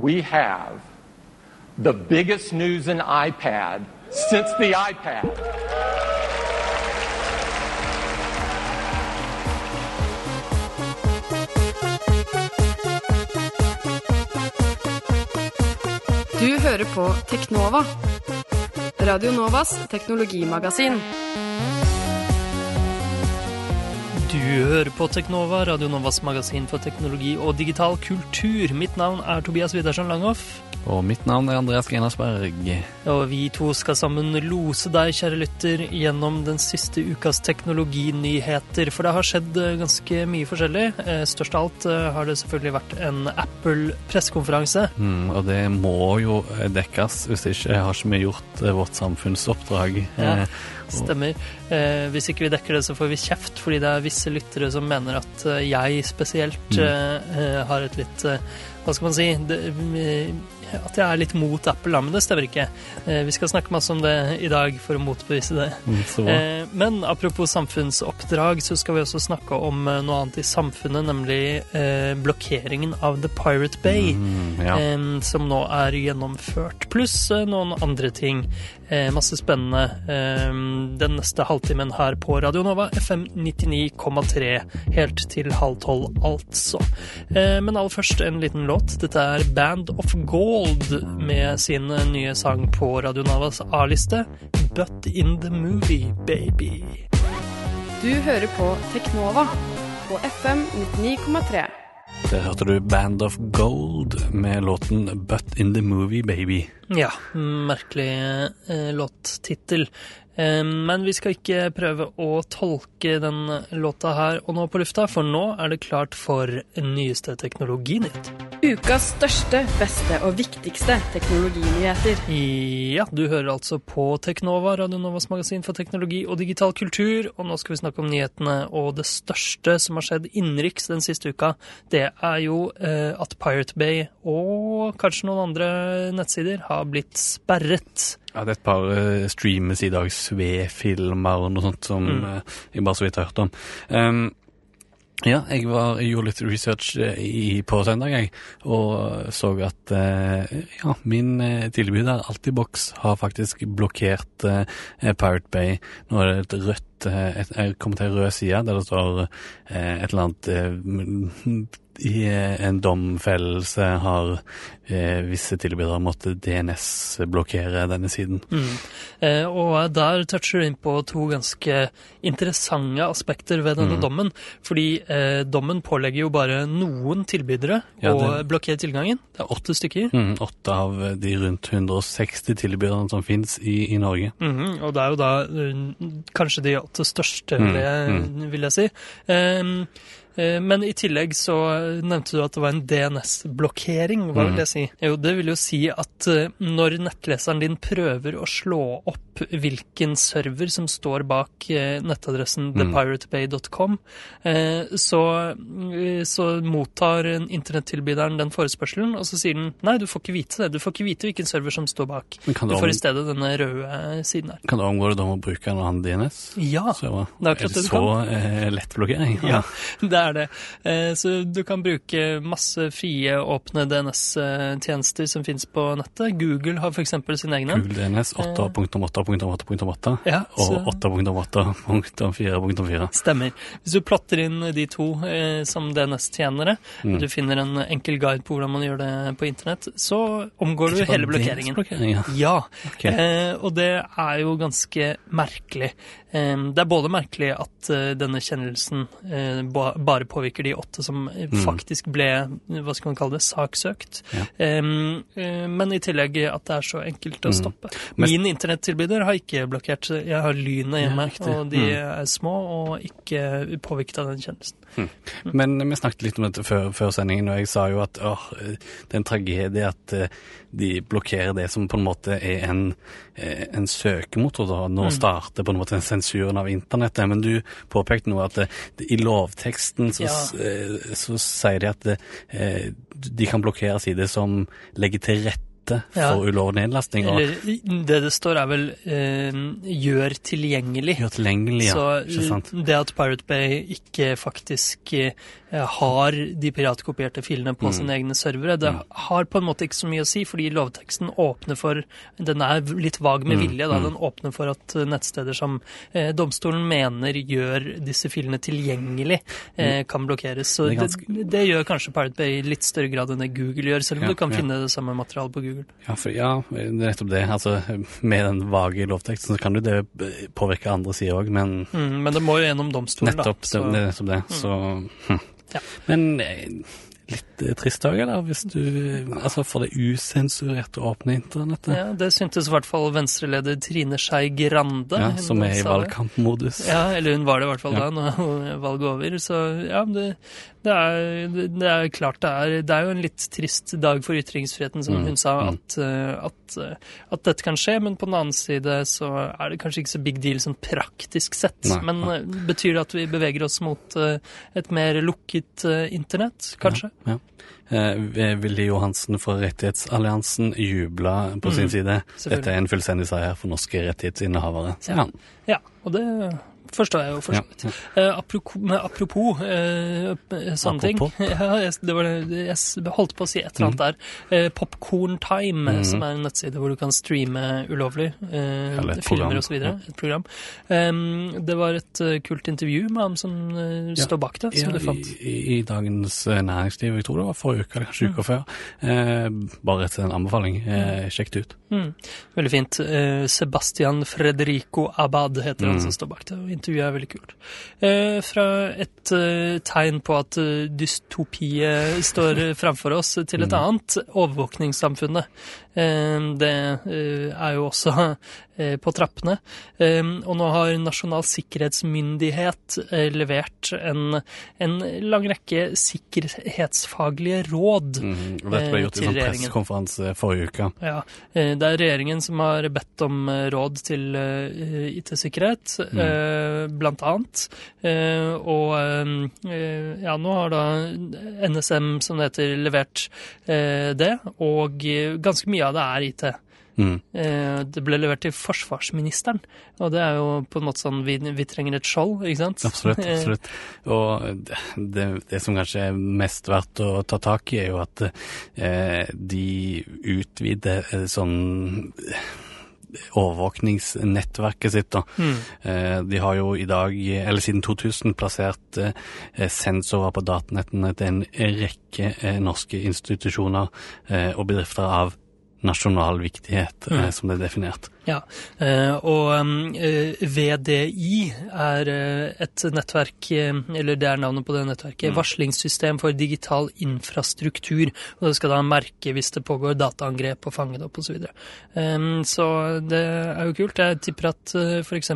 we have the biggest news in iPad since the iPad. Du hører på Teknova. Radio Novas teknologimagasin. Du hører på Teknova, Radio Novas magasin for teknologi og digital kultur. Mitt navn er Tobias Widersen Langhoff. Og mitt navn er Andreas Genersberg. Og vi to skal sammen lose deg, kjære lytter, gjennom den siste ukas teknologinyheter. For det har skjedd eh, ganske mye forskjellig. Eh, Størst av alt eh, har det selvfølgelig vært en Apple-pressekonferanse. Mm, og det må jo dekkes, hvis ikke har ikke vi gjort vårt samfunnsoppdrag. Ja. Stemmer. Hvis ikke vi dekker det, så får vi kjeft, fordi det er visse lyttere som mener at eh, jeg spesielt mm. eh, har et litt eh, Hva skal man si? Det, eh, at jeg er litt mot Apple, da, men det stemmer ikke. Eh, vi skal snakke masse om det i dag for å motbevise det. mm, så. Eh, men apropos samfunnsoppdrag, så skal vi også snakke om eh, noe annet i samfunnet, nemlig eh, blokkeringen av The Pirate Bay. Mm, ja. eh, som nå er gjennomført, pluss eh, noen andre ting. Eh, masse spennende eh, den neste halvtimen her på Radio Nova, FM 99,3, helt til halv tolv, altså. Eh, men aller først en liten låt. Dette er Band of Gold med sin nye sang på Radio Navas A-liste, But In The Movie, Baby. Du hører på Teknova på FM 99,3. Der hørte du Band of Gold med låten But In The Movie Baby. Ja, merkelig eh, låttittel. Eh, men vi skal ikke prøve å tolke den låta her og nå på lufta, for nå er det klart for nyeste teknologinytt. Ukas største, beste og viktigste teknologinyheter. Ja, du hører altså på Teknova, Radio Novas magasin for teknologi og digital kultur, og nå skal vi snakke om nyhetene, og det største som har skjedd innenriks den siste uka, det er jo eh, at Pirate Bay og kanskje noen andre nettsider har blitt sperret. Ja, det er et par uh, streames i dag, Sve-filmer og noe sånt som Mm. eh, jeg bare så vidt har hørt om. Um, ja, jeg, var, jeg gjorde litt research eh, i, på søndag, jeg, og så at eh, ja, min tilbyder Altibox har faktisk blokkert eh, Pirate Bay. Nå er det et rødt et, Jeg kommer til en rød side der det står eh, et eller annet i eh, en domfellelse har eh, visse tilbydere måttet DNS-blokkere denne siden. Mm. Eh, og der toucher du inn på to ganske interessante aspekter ved denne Mm. dommen. Fordi eh, dommen pålegger jo bare noen tilbydere Ja, å blokkere tilgangen. Det er åtte stykker. Mm, åtte av de rundt 160 tilbyderne som finnes i, i Norge. -hmm. og det er jo da uh, kanskje de åtte største, vil Mm, jeg, vil jeg si. Eh, men i tillegg så nevnte du at det var en DNS-blokkering. Hva vil Mm. det si? Jo, det vil jo si at eh, når nettleseren din prøver å slå opp hvilken server som står bak eh, nettadressen Mm. thepiratebay.com, eh, så, eh, så mottar internettilbyderen den forespørselen, og så sier den nei, du får ikke vite det. Du får ikke vite hvilken server som står bak. Du får i stedet denne røde siden her. kan du omgå det da med å bruke en annen DNS? Ja, Så, det er akkurat det du kan. så eh, lett blokkering? ja, det er det. Eh, Så du kan bruke masse frie, åpne DNS-tjenester som finnes på nettet. Google har f.eks. sine egne. Google DNS 8.8.8.8 Ja, og 8.8.4.4. stemmer. Hvis du plotter inn de to eh, som DNS-tjenere, Mm. og du finner en enkel guide på hvordan man gjør det på internett, så omgår du hele blokkeringen. Ja. Ja, Ok. eh, og det er jo ganske merkelig. Eh, det er både merkelig at eh, denne kjennelsen eh, bare påvirker de åtte som Mm. faktisk ble, hva skal man kalle det, saksøkt. Ja. Eh, men i tillegg at det er så enkelt å Mm. stoppe. Men- Min internettilbyder har ikke blokkert. Jeg har lynet hjemme, ja, og de Mm. er små og ikke påvirket av den kjennelsen. Men vi snakket litt om dette før, før sendingen, og jeg sa jo at åh, det er en tragedie at eh, de blokkerer det som på en måte er en, eh, en søkemotor. da. Nå Mm. starter på en måte sensuren av internettet. Men du påpekte nå at det, det, i lovteksten så, Ja. s- eh, så sier de at det, eh, de kan blokkere sider som legger til rette rette Ja. for ulovlig nedlasting Eller det det står, er vel eh, 'gjør tilgjengelig'. Gjør tilgjengelig. Ja. Så det at Pirate Bay ikke faktisk eh, har de piratkopierte filene på Mm. sine egne servere, det har på en måte ikke så mye å si, fordi lovteksten åpner for Den er litt vag med Mm, vilje, da. mm. Den åpner for at nettsteder som eh, domstolen mener gjør disse filene tilgjengelig, eh, kan blokkeres. Så Mm. Det ganske... det, det, gjør kanskje Pirate Bay i litt større grad enn det Google gjør, selv om Ja, du kan ja. finne det samme materialet på Google. Ja, for, ja, nettopp det. Altså, med den vage lovteksten så kan jo det påvirke andre sider òg, men Mm, men det må jo gjennom domstolen, nettopp da. Så. det nettopp det. Så hm. Ja. Men eh, litt eh, trist òg, eller? Hvis du Altså, for det usensurerte åpne internettet. Ja, Det syntes i hvert fall Venstre-leder Trine Skei Grande. Ja, som er i valgkampmodus. Ja, eller hun var det i hvert fall Ja. da, når valget er over. Så ja, det, det, er, det er klart det er Det er jo en litt trist dag for ytringsfriheten, som Mm, hun sa, mm. at, eh, at, eh, at dette kan skje. Men på den annen side så er det kanskje ikke så big deal sånn praktisk sett. Nei, men nei. betyr det at vi beveger oss mot et mer lukket internett, kanskje? Ja. Eh, Willy Johansen fra Rettighetsalliansen jubla på sin Mm, side. Dette er en fullstendig seier for norske rettighetsinnehavere. sier han. Ja, og det forstår jeg jo for så vidt. Ja, Eh, apropos, eh, sånne ting. Ja, jeg, det var, jeg holdt på å si et eller annet der. Uh, Popcorn Time, mm. som er en nettside hvor du kan streame ulovlig. uh, filmer osv. Et program. Um, det var et kult intervju med ham som Ja. står bak det, som du fant. i, I Dagens Næringsliv, jeg tror det var forrige uke kanskje Mm. før. Bare etter en anbefaling. Eh, sjekk det ut. Mm. Veldig fint. Sebastian Frederico Abad heter han Mm. som står bak det, intervjuet er veldig kult. Eh, fra et eh, tegn på at uh, dystopiet står framfor oss, til et Mm. annet, overvåkningssamfunnet. Eh, det eh, er jo også eh, på trappene. Eh, og nå har Nasjonal sikkerhetsmyndighet eh, levert en, en lang rekke sikkerhetsfaglige råd. Mm, og dette ble gjort i sånn regjeringen. pressekonferanse forrige uke. Ja, det er regjeringen som har bedt om råd til IT-sikkerhet, Mm. blant annet. Og ja, nå har da NSM, som det heter, levert det, og ganske mye av det er IT. Mm. Eh, Det ble levert til forsvarsministeren, og det er jo på en måte sånn vi, vi trenger et skjold, ikke sant? Absolutt. Eh, absolutt. Og det, det, som kanskje er mest verdt å ta tak i, er jo at eh, de utvider eh, sånn overvåkningsnettverket sitt. da. Mm. De har jo i dag, eller siden 2000, plassert sensorer på datanettene til en rekke norske institusjoner og bedrifter av nasjonal viktighet, eh, Mm. som det er definert. Ja, eh, og um, eh, VDI er eh, et nettverk, eller det er navnet på det nettverket, Mm. varslingssystem for digital infrastruktur. Og det skal da merke hvis det pågår dataangrep og fange det opp osv. Så, videre. så det er jo kult. Jeg tipper at f.eks.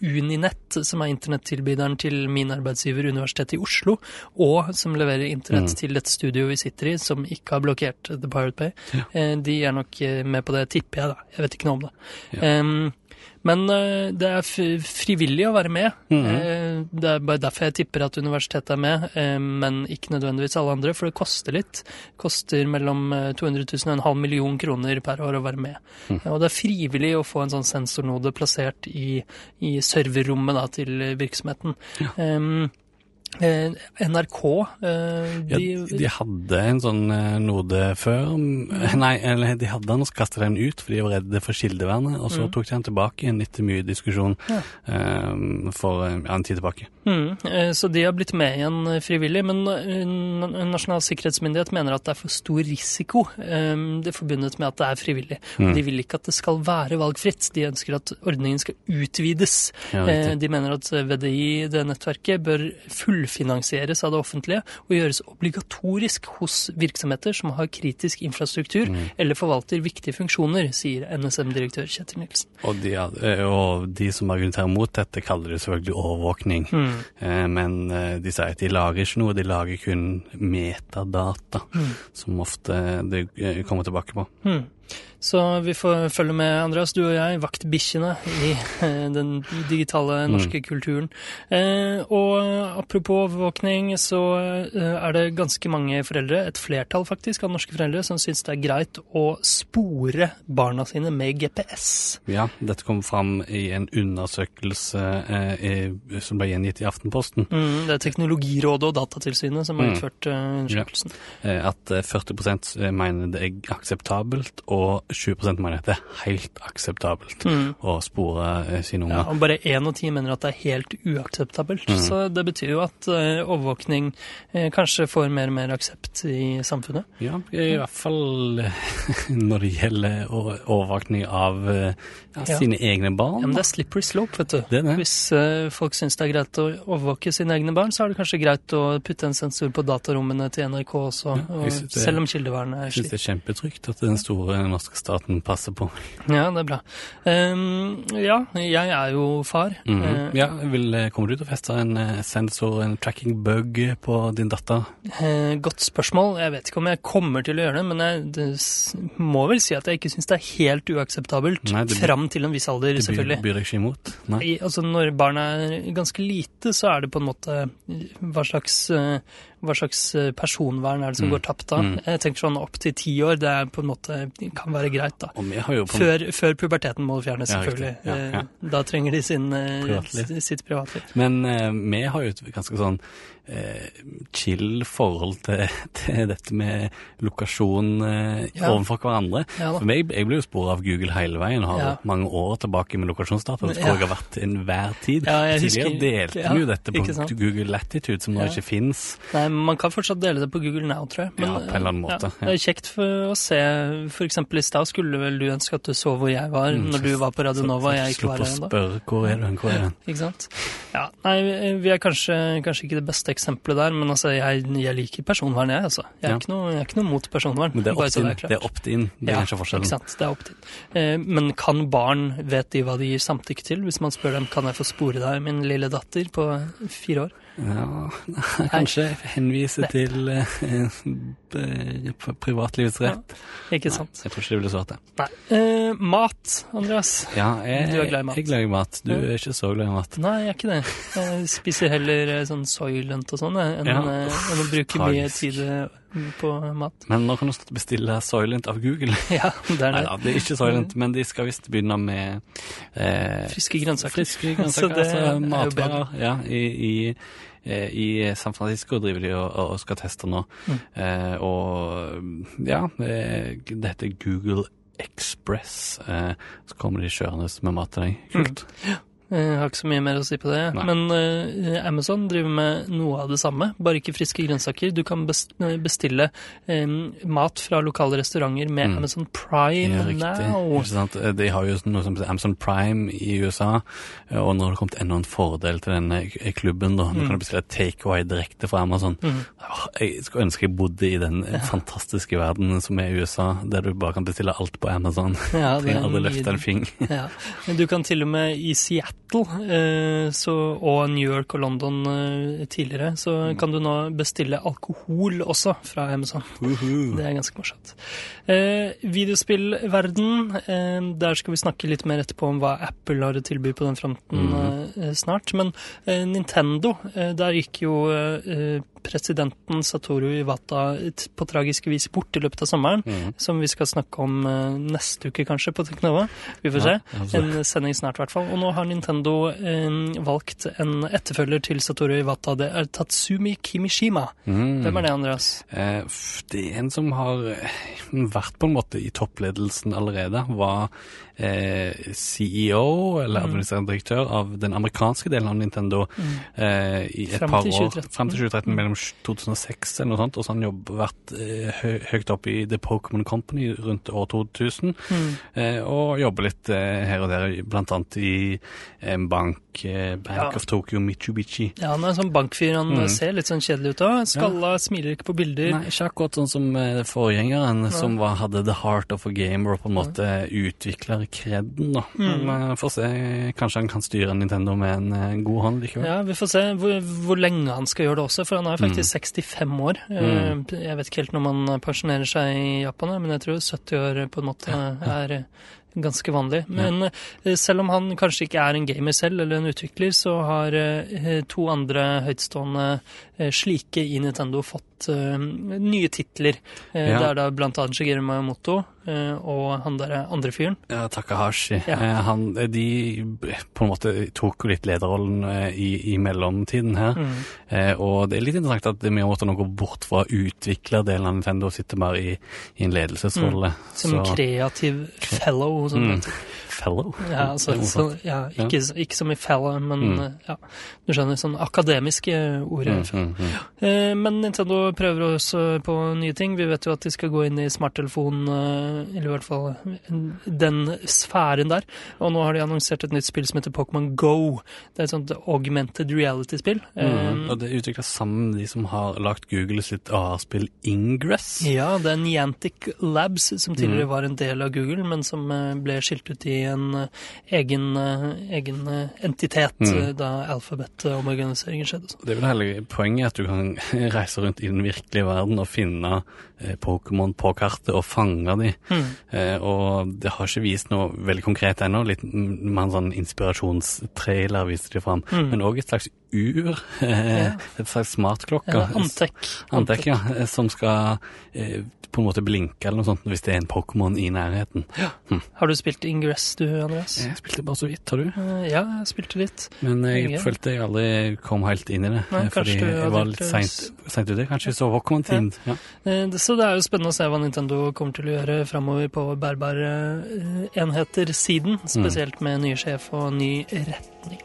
Uninett, som er internettilbyderen til min arbeidsgiver Universitetet i Oslo, og som leverer internett Mm. til dette studioet vi sitter i, som ikke har blokkert The Pirate Bay, de er nok med på det, tipper jeg da. Jeg vet ikke noe om det. Ja. Em, men uh, det er frivillig å være med. Mhm. uh, det er bare derfor jeg tipper at universitetet er med, uh, men ikke nødvendigvis alle andre, for det koster litt. Det koster mellom eh, 200 000 og en halv million kroner per år å være med. Mm. Eh, Og det er frivillig å få en sånn sensornode plassert i, i serverrommet da, til virksomheten. Ja. eh, NRK, de, Ja, de, de hadde en sånn eh, node før. mm, Nei, de hadde den og så kastet den ut fordi de var redde for kildevernet. Og så Mm. tok de den tilbake igjen etter mye diskusjon Ja. eh, for eh, en tid tilbake. Mm, eh, så de har blitt med igjen eh, frivillig, men eh, Nasjonal sikkerhetsmyndighet mener at det er for stor risiko eh, det er forbundet med at det er frivillig. Mm. De vil ikke at det skal være valgfritt, de ønsker at ordningen skal utvides. Ja, Eh. De mener at VDI, det nettverket, bør fullfinansieres av det offentlige og gjøres obligatorisk hos virksomheter som har kritisk infrastruktur Mm. eller forvalter viktige funksjoner, sier NSM-direktør Kjetil Nilsen. Og de, eh, og de som argumenterer mot dette, kaller det selvfølgelig overvåkning. Mm. Eh, Men eh, de sier at de lager ikke noe, de lager kun metadata, Mm. som ofte det kommer tilbake på. Mm. Så vi får følge med, Andreas, du og jeg, vaktbikkjene i eh, den digitale norske kulturen. Eh, og apropos overvåkning, så eh, er det ganske mange foreldre, et flertall faktisk, av norske foreldre, som syns det er greit å spore barna sine med GPS. Ja, dette kom fram i en undersøkelse som ble gjengitt i Aftenposten. Mm, det er Teknologirådet og Datatilsynet som har Mm. utført eh, undersøkelsen. Ja. at eh, 40% mener det er akseptabelt, og 20 mener at det er helt akseptabelt Mm. å spore sine sine Ja, unger. og bare én av ti mener at det er helt uakseptabelt. Så det betyr jo at eh, overvåkning eh, kanskje får mer og mer aksept i samfunnet. Ja, i hvert fall eh, når det gjelder overvåkning av eh, ja, Ja. sine egne barn. Ja, men det er slippery slope, vet du. Det det. Hvis eh, folk syns det er greit å overvåke sine egne barn, så er det kanskje greit å putte en sensor på datarommene til NRK også, Ja, og, det- selv om kildevernet er slik. Jeg syns det er kjempetrygt at den store norske staten passer på. Ja, det er bra. Um, ja, jeg er jo far. Mm -hmm. uh, Ja, vil, eh, Kommer du til å feste en eh, sensor, en tracking bug, på din datter? Uh, godt spørsmål. Jeg vet ikke om jeg kommer til å gjøre det, men jeg det, må vel si at jeg ikke syns det er helt uakseptabelt. Nei, det- fram til en viss alder, Det selvfølgelig. byr deg ikke imot? Nei. I, altså Når barnet er ganske lite, så er det på en måte Hva slags, eh, hva slags eh, personvern er det som Mm. går tapt da? Mm. Jeg tenker sånn opp til ti år, det er på en måte kan være greit, da. Før, før puberteten må fjernes, Ja, selvfølgelig. Ja, ja. Eh, Da trenger de sin, eh, Privatliv. sitt privatliv. Men eh, vi har jo et ganske sånn eh, chill forhold til, til dette med lokasjon eh, overfor hverandre. For meg, jeg ble jo sporet av Google hele veien, har mange år tilbake med lokasjonsdata, hvor jeg har vært enhver tid. Ja, Tidligere husker- delte vi jo dette på Google Latitude, som nå ikke fins. Nei, Man kan fortsatt dele det på Google Now, tror jeg. Men, Ja, på en eller annen måte, Ja, det er kjekt for å se. For eksempel i stad skulle vel du ønske at du så hvor jeg var Mm, når du var på Radio Nova jeg ikke var Slutt ennå. å spørre hvor er du hen, hvor er du hen? Ikke sant? Ja, nei, vi er kanskje, kanskje ikke det beste eksempelet der, men altså, jeg, jeg liker personvern, jeg, altså. Jeg er, Ja. ikke, noe, jeg er ikke noe mot personvern. Men det er opt-in. det er. Opt-in. Det er Ja, kanskje forskjellen. Ikke sant, det er opt-in. Eh, men kan barn, vet de hva de gir samtykke til? Hvis man spør dem kan jeg få spore deg, min lille datter på fire år? Ja, kanskje henvise til eh, privatlivets rett. Ikke sant? Jeg tror ikke det ville svart det. Nei. Eh, mat, Andreas. Ja, jeg, Du er glad i mat. Jeg er glad i mat. Du Ja. er ikke så glad i mat. Nei, jeg er ikke det. Jeg spiser heller sånn soylent og sånn, enn Ja. enn å bruke mye tid på mat. Men nå kan du snart bestille Soylent av Google. Ja, det er det. Neida, det er ikke Soylent, men de skal visst begynne med eh, Friske grønnsaker. friske Så grønnsaker, altså er matvarer. Ja, i, i, eh, I San Francisco driver de og, og skal teste nå. Mm. Eh, og ja, eh, det heter Google Express. Eh, så kommer de kjørende med mat til deg. Kult. Jeg har ikke så mye mer å si på det. Nei. Men uh, Amazon driver med noe av det samme, bare ikke friske grønnsaker. Du kan bestille um, mat fra lokale restauranter med Mm. Amazon Prime Ja, riktig. now. Ikke sant? De har jo noe som heter Amazon Prime i USA, og nå har det kommet enda en fordel til denne klubben. da. Nå Mm. kan du bestille takeaway direkte fra Amazon. Mm. Jeg skulle ønske jeg bodde i den fantastiske verden som er USA, der du bare kan bestille alt på Amazon. Ja, er Trenger aldri løfte en fing. Ja. Du kan til og med i Seattle eh, så, og New York og London eh, tidligere, så kan du nå bestille alkohol også fra Amazon. Det er ganske morsomt. Eh, videospillverden, eh, der skal vi snakke litt mer etterpå om hva Apple har å tilby på den fronten eh, snart. Men eh, Nintendo, der gikk jo presidenten Satoru Iwata på tragisk vis bort i løpet av sommeren, mm. som vi skal snakke om eh, neste uke kanskje på Teknova. Vi får se. Ja, altså. En sending snart i hvert fall. Og nå har Nintendo eh, valgt en etterfølger til Satoru Iwata. Det er Tatsumi Kimishima. Mm. Hvem er det, Andreas? Eh, Det er en som har eh, vært på en måte i toppledelsen allerede. Var eh, CEO, eller Mm. administrerende direktør, av den amerikanske delen av Nintendo eh, i et Frem par år. 2013. Frem til 2013, mellom 2006 eller noe sånt. Og så har han jobb, vært eh, høyt oppe i The Pokémon Company rundt år 2000. Mm. Eh, og jobber litt eh, her og der, blant annet i en bank, eh, Bank Ja. of Tokyo Mitsubishi. Ja, han er en sånn bankfyr. Han Mm. ser litt sånn kjedelig ut av. Skalla, smiler ikke på bilder. Nei, ikke akkurat sånn som eh, forgjengeren, som var, hadde the heart of a gamer og på en måte utvikler kreden. da. Mm. Men får se, kanskje han kan styre Nintendo med en eh, god hånd likevel. Ja, Vi får se hvor, hvor lenge han skal gjøre det også, for han er faktisk 65 år. Mm. Jeg vet ikke helt når man pensjonerer seg i Japan, men jeg tror 70 år på en måte er eh, ganske vanlig. Men eh, selv om han kanskje ikke er en gamer selv, eller en utvikler, så har eh, to andre høytstående eh, slike i Nintendo fått eh, nye titler. Eh, Ja. Det er da blant annet Shigeru Miyamoto eh, og han der andre fyren. Ja, Takahashi. Ja. Eh, Han, de på en måte tok litt lederrollen eh, i, i mellomtiden her. Mm. Eh, og det er litt interessant at Miyamoto nå går bort fra utviklerdelen av Nintendo og sitte mer i, i en ledelsesrolle. Mm. Som kreativ fellow, som det Mm. heter. Fellow. Ja, altså, så, ja, ikke, ikke som i fellow, men Mm. ja, du skjønner, sånn akademiske ordet. Mm, mm, mm. Eh, Men Nintendo prøver også på nye ting. Vi vet jo at de skal gå inn i smarttelefon, eh, eller i hvert fall den sfæren der. Og nå har de annonsert et nytt spill som heter Pokémon Go. Det er et sånt augmented reality-spill. Mm. Eh, Og det er utvikla sammen med de som har lagt Google sitt AR-spill Ingress. Ja, det er Niantic Labs, som tidligere Mm. var en del av Google, men som ble skilt ut i en eh, egen, eh, egen eh, entitet Mm. da alfabet-omorganiseringen skjedde. Det er vel hele poenget at du kan reise rundt i den virkelige verden og finne Pokémon på kartet og fange de. Mm. Eh, og det har ikke vist noe veldig konkret ennå. Litt mm, mer en sånn inspirasjonstrailer viste de fram. Mm. Men òg et slags ur. Ja. Et slags smartklokke. Ja, Antec. Antrekk, ja. Som skal eh, på en måte blinke eller noe sånt hvis det er en Pokémon i nærheten. Ja. Har du spilt Ingress, du, Andreas? Jeg spilte bare så vidt, har du? Eh, Ja, jeg spilte litt. Men jeg Jeg- følte jeg aldri kom helt inn i det. Nei, eh, fordi jeg var litt det seint ute. Kanskje så Pokémon-tid. Ja. Så det er jo spennende å se hva Nintendo kommer til å gjøre framover på bærbare enheter-siden, spesielt med ny sjef og ny retning.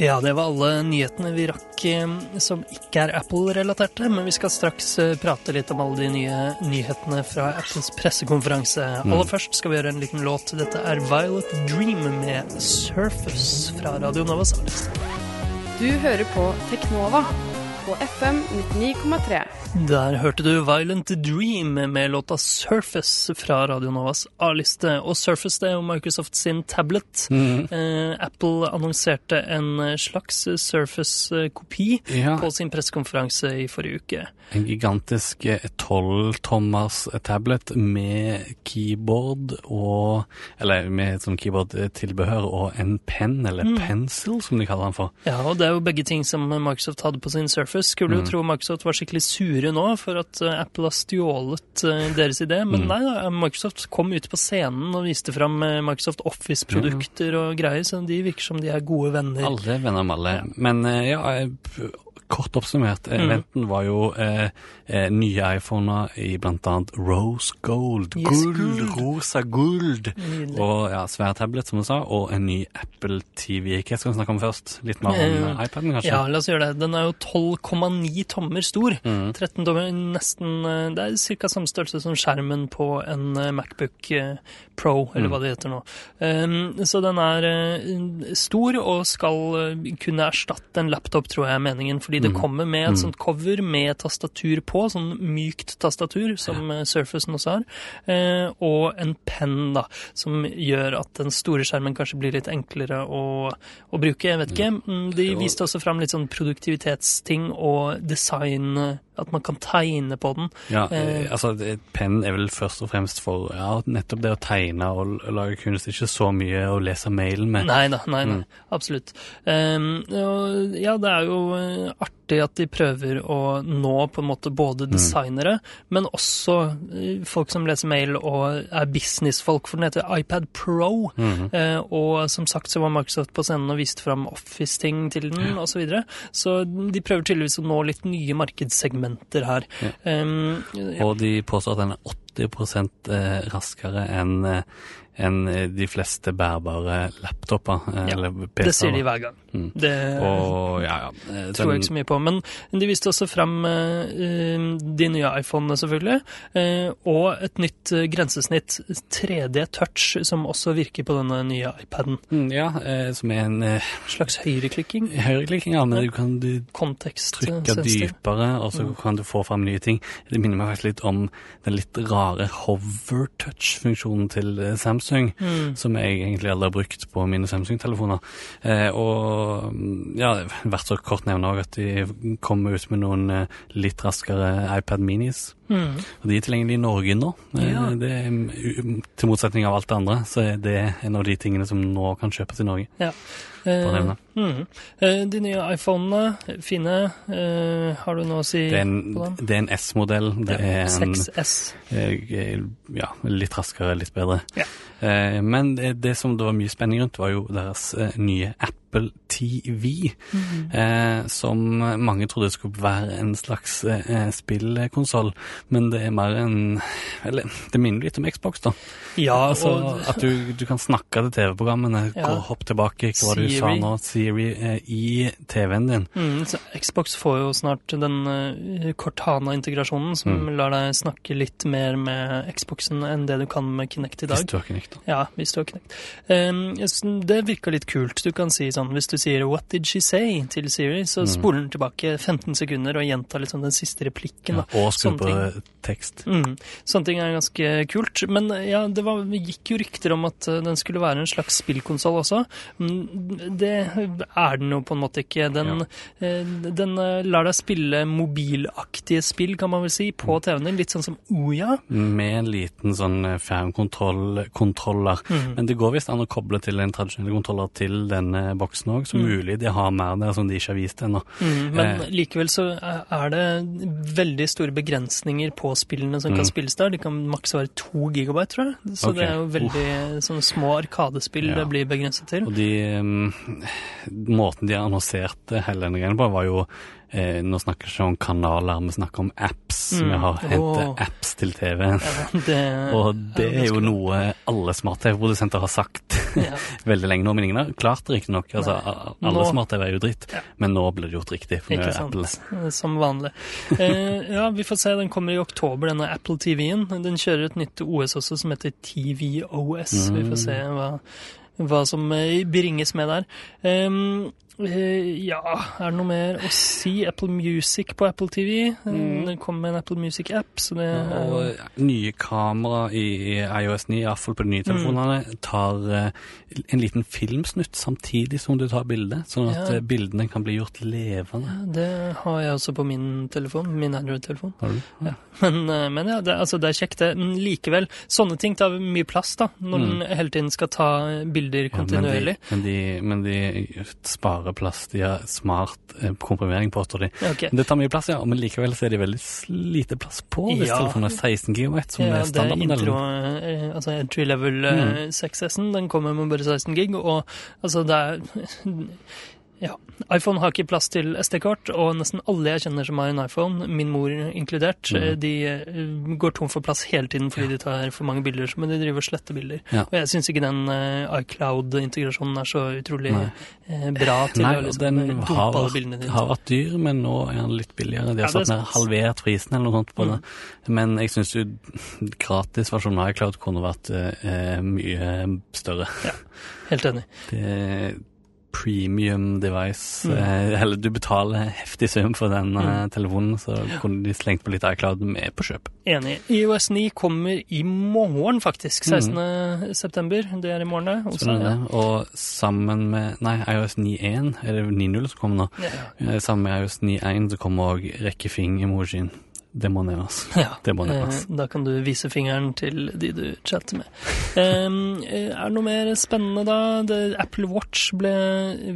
Ja, det var alle nyhetene vi rakk eh, som ikke er Apple-relaterte, men vi skal straks eh, prate litt om alle de nye nyhetene fra Apples pressekonferanse. Aller først skal vi gjøre en liten låt. Dette er Violet Dream med Surface fra Radio Nova artist. Du hører på Teknova på FM 99,3. Der hørte du Violent Dream med låta Surface fra Radio Novas A-liste. Og Surface det er jo Microsoft sin tablet. Mm. Eh, Apple annonserte en slags Surface-kopi Ja. på sin pressekonferanse i forrige uke. En gigantisk tolvtommers tablet med keyboard og Eller med sånn keyboard-tilbehør og en penn, eller Mm. pencil, som de kaller den for. Ja, og det er jo begge ting som Microsoft hadde på sin Surface. Skulle jo Mm. tro Microsoft var skikkelig sure nå for at eh, Apple har stjålet eh, deres idé, men Mm. nei da, Microsoft kom ut på scenen og viste fram eh, Microsoft Office-produkter og greier, så de virker som de er gode venner. Alle venner med alle. Men ja, kort oppsummert, eh, Mm. eventen var jo eh, eh, nye iPhoner i annet rose gold. Yes, guld. rosa guld. Nydelig. Og ja, svær tablet, som du sa, og en ny Apple TV. Hva skal vi snakke om først? Litt mer om eh, iPaden, kanskje? Ja, la oss gjøre det. Den er jo 12,9 tommer stor. Mm. 13 tommer, nesten Det er ca. samme størrelse som skjermen på en Macbook Pro, eller Mm. hva det heter nå. Um, så den er uh, stor og skal kunne erstatte en laptop, tror jeg er meningen. Fordi det Mm. kommer med et Mm. sånt cover med tastatur på, sånn mykt tastatur, som ja. Surfacen også har. eh, og en penn, da, som gjør at den store skjermen kanskje blir litt enklere å, å bruke. Jeg vet ikke. Mm, De viste også fram litt sånn produktivitetsting og design, eh, at man kan tegne på den. Ja, Eh. eh, altså Pennen er vel først og fremst for ja, nettopp det å tegne og lage kunst, ikke så mye å lese mailen med. Nei da, nei, nei, Mm. absolutt. Um, og, ja, det er jo eh, artig at de prøver å nå på en måte både Mm. designere, men også eh, folk som leser mail og er businessfolk, for den heter iPad Pro. Mm. Eh, og som sagt så var Microsoft på scenen og viste fram Office-ting til den, og Så, videre. så de prøver tydeligvis å nå litt nye markedssegmenter her. Um, Og de påstår at den er 80 eh, raskere enn eh, enn de fleste bærbare laptoper. Eller Ja, PC-er. det sier de hver gang. Mm. Det Og ja, ja. Den, tror jeg ikke så mye på. Men de viste også frem uh, de nye iPhonene, selvfølgelig. Uh, og et nytt uh, grensesnitt, 3D Touch, som også virker på denne nye iPaden. Mm, Ja, eh, som er en eh, Slags høyreklikking. høyreklikking, ja, men du kan du trykke dypere, og så kan du få frem nye ting. Det minner meg faktisk litt om den litt rare hover touch-funksjonen til eh, Samsung, Mm. som jeg egentlig aldri har brukt på mine Samsung-telefoner. Eh, og ja, det er verdt å kort nevne òg at de kommer ut med noen eh, litt raskere iPad Minis. Mm. Og de er tilgjengelige i Norge nå. Eh, Ja. Det mm, til motsetning av alt det andre, så er det en av de tingene som nå kan kjøpes i Norge. Ja. Eh, mm. Eh, de nye iPhonene, fine. Eh, har du noe å si Det er en, på dem? det er en S-modell. Det er en 6S. eh, ja, litt raskere, litt bedre. Ja. Eh, Men det, det som det var mye spenning rundt, var jo deres eh, nye Apple TV, Mhm. eh, som mange trodde skulle være en slags eh, spillkonsoll, men det er mer en Eller, det minner litt om Xbox, da. Ja, altså, og At du, du kan snakke til TV-programmene, Ja. hopp tilbake, hva Siri. du sa nå, Siri, eh, i TV-en din. mm, så Xbox får jo snart den uh, Cortana-integrasjonen som Mm. lar deg snakke litt mer med Xboxen enn det du kan med Kinect i dag. Hvis du har Kinect, da. Ja, hvis du har Kinect. Um, det virka litt kult. Du kan si sånn, Hvis du sier 'What did she say?' til Siri, så Mm. spoler den tilbake 15 sekunder og gjentar liksom den siste replikken. Ja, og skru på tekst. Mm. Sånne ting er ganske kult. Men ja, det var, gikk jo rykter om at uh, den skulle være en slags spillkonsoll også. Mm, Det er den jo på en måte ikke. Den, ja. den eh, lar deg spille mobilaktige spill, kan man vel si, på Mm. TV-en din. Litt sånn som Oya. Med en liten sånn eh, fjernkontroller. Mm. Men det går visst an å koble til en tradisjonell kontroller til denne boksen òg, så Mm. mulig de har mer der som de ikke har vist ennå. Mm, men Eh. likevel så er det veldig store begrensninger på spillene som kan Mm. spilles der. De kan maks være to gigabyte, tror jeg. Så okay. det er jo veldig sånne små arkadespill Ja. det blir begrenset til. Og de um, Måten de annonserte hele denne greia på, var jo eh, Nå snakker vi ikke om kanaler, vi snakker om apps. Mm. Vi har hentet oh. apps til TV-en. Ja, det Og det er jo noe alle smart-TV-produsenter har sagt Ja. veldig lenge nå. Men ingen har klart det riktignok. Altså, alle Nå- smart-TV er jo dritt. Ja. Men nå ble det gjort riktig. For Ikke sant. Apple Som vanlig. Eh, ja, vi får se. Den kommer i oktober, denne Apple TV-en. Den kjører et nytt OS også som heter TVOS. Vi får se hva, hva som eh, bringes med der. Eh, ja, er det noe mer å si? Apple Music på Apple TV. Mm. Det kommer med en Apple Music-app, så det er Og nye kamera i iOS 9, iallfall på de nye telefonene, tar eh, en liten filmsnutt samtidig som du tar bilde, sånn at Ja. eh, bildene kan bli gjort levende. Det har jeg også på min telefon, min Android-telefon. Ja. Men, eh, men ja, det, altså, det er kjekt det. Men likevel, sånne ting tar mye plass da, når den hele tiden skal ta bilder kontinuerlig. Ja, men, de, men, de, men de sparer plass. De har smart eh, komprimering på de. Okay. Det tar mye plass, ja, men likevel så er de veldig lite plass på hvis Ja. telefonen er 16 GB, som Ja, er det er intro, eh, altså entry level eh, Mm. 6S-en, den kommer med bare 16 gig, og altså det er ja, iPhone har ikke plass til SD-kort, og nesten alle jeg kjenner som har en iPhone, min mor inkludert, Mm. eh, de eh, går tom for plass hele tiden fordi de tar for mange bilder, men de driver og sletter bilder. Ja. Og jeg syns ikke den eh, iCloud-integrasjonen er så utrolig Nei. bra til Nei, å liksom, den dumpe har, alle bildene dine. har vært dyr, men nå er den litt billigere. De har ja, satt ned halvert prisen eller noe sånt på Mm. det. Men jeg syns jo gratisversjonen av iCloud kunne vært eh, mye større. Ja, Helt enig. Det premium device. Mm. Eh, eller du betaler heftig sum for den eh, Mm. telefonen, så kunne de slengt på litt iCloud med på kjøp. Enig. IOS 9 kommer i morgen, faktisk. Mm. 16. september. Det er i morgen, det. Onsdag, Spennende. Og sammen med Nei, iOS 9.1, er det 9.0 som kommer nå? Ja. Ja. Eh, Sammen med iOS 9.1 så kommer òg rekkefing-emojien. Det må nevnes. Ja. Det må nevnes. Eh, Da kan du vise fingeren til de du chatter med. Eh, er det noe mer spennende, da? Det, Apple Watch ble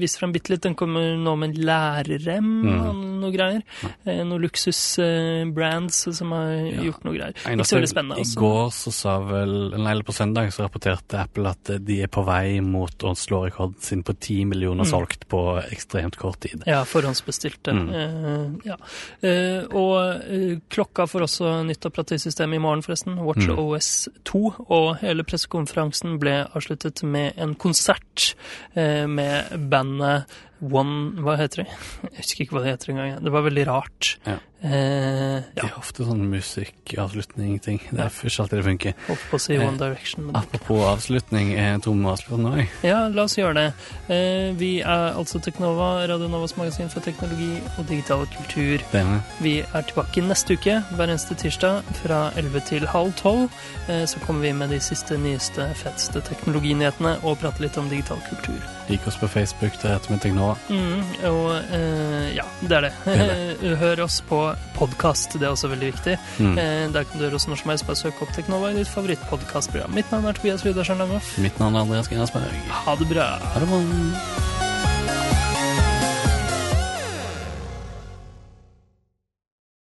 vist frem bitte litt. Den kommer nå med en lærerrem Mm. og noe greier. Eh, noen luksusbrands som har gjort noe greier. Ikke så veldig spennende. I Altså. går så sa vel, eller på søndag så rapporterte Apple at de er på vei mot å slå rekorden sin på 10 millioner Mm. solgt på ekstremt kort tid. Ja, forhåndsbestilte. Mm. Eh, ja. Eh, og klokka får også nytt operativsystem i morgen, forresten. Watch Mm. OS 2. Og hele pressekonferansen ble avsluttet med en konsert eh, med bandet One Hva heter det? Jeg husker ikke hva det heter engang. Det var veldig rart. Ja. Eh, Det ja, er ofte sånn musikkavslutning-ting. Det er først alltid det funker. holdt på å si Eh, One Direction. Men Apropos avslutning, jeg Tom må avslutte ja, la oss gjøre det. Eh, vi er altså Teknova, Radio Novas magasin for teknologi og digital kultur. Denne. Vi er tilbake neste uke, hver eneste tirsdag fra 11 til halv 12. Eh, Så kommer vi med de siste, nyeste, feteste teknologinyhetene og prater litt om digital kultur. Lik oss på Facebook, der heter vi Teknova. Mm, og uh, ja, det er det. Det Hør oss på podkast, det er også veldig viktig. Mm. Uh, der kan du høre oss når som helst. Bare søk opp Teknova i ditt favorittpodkastprogram. Mitt navn er Tobias Widersen Langhoff. Mitt navn er Andreas Grenasberg. Ha det bra. Ha det bra.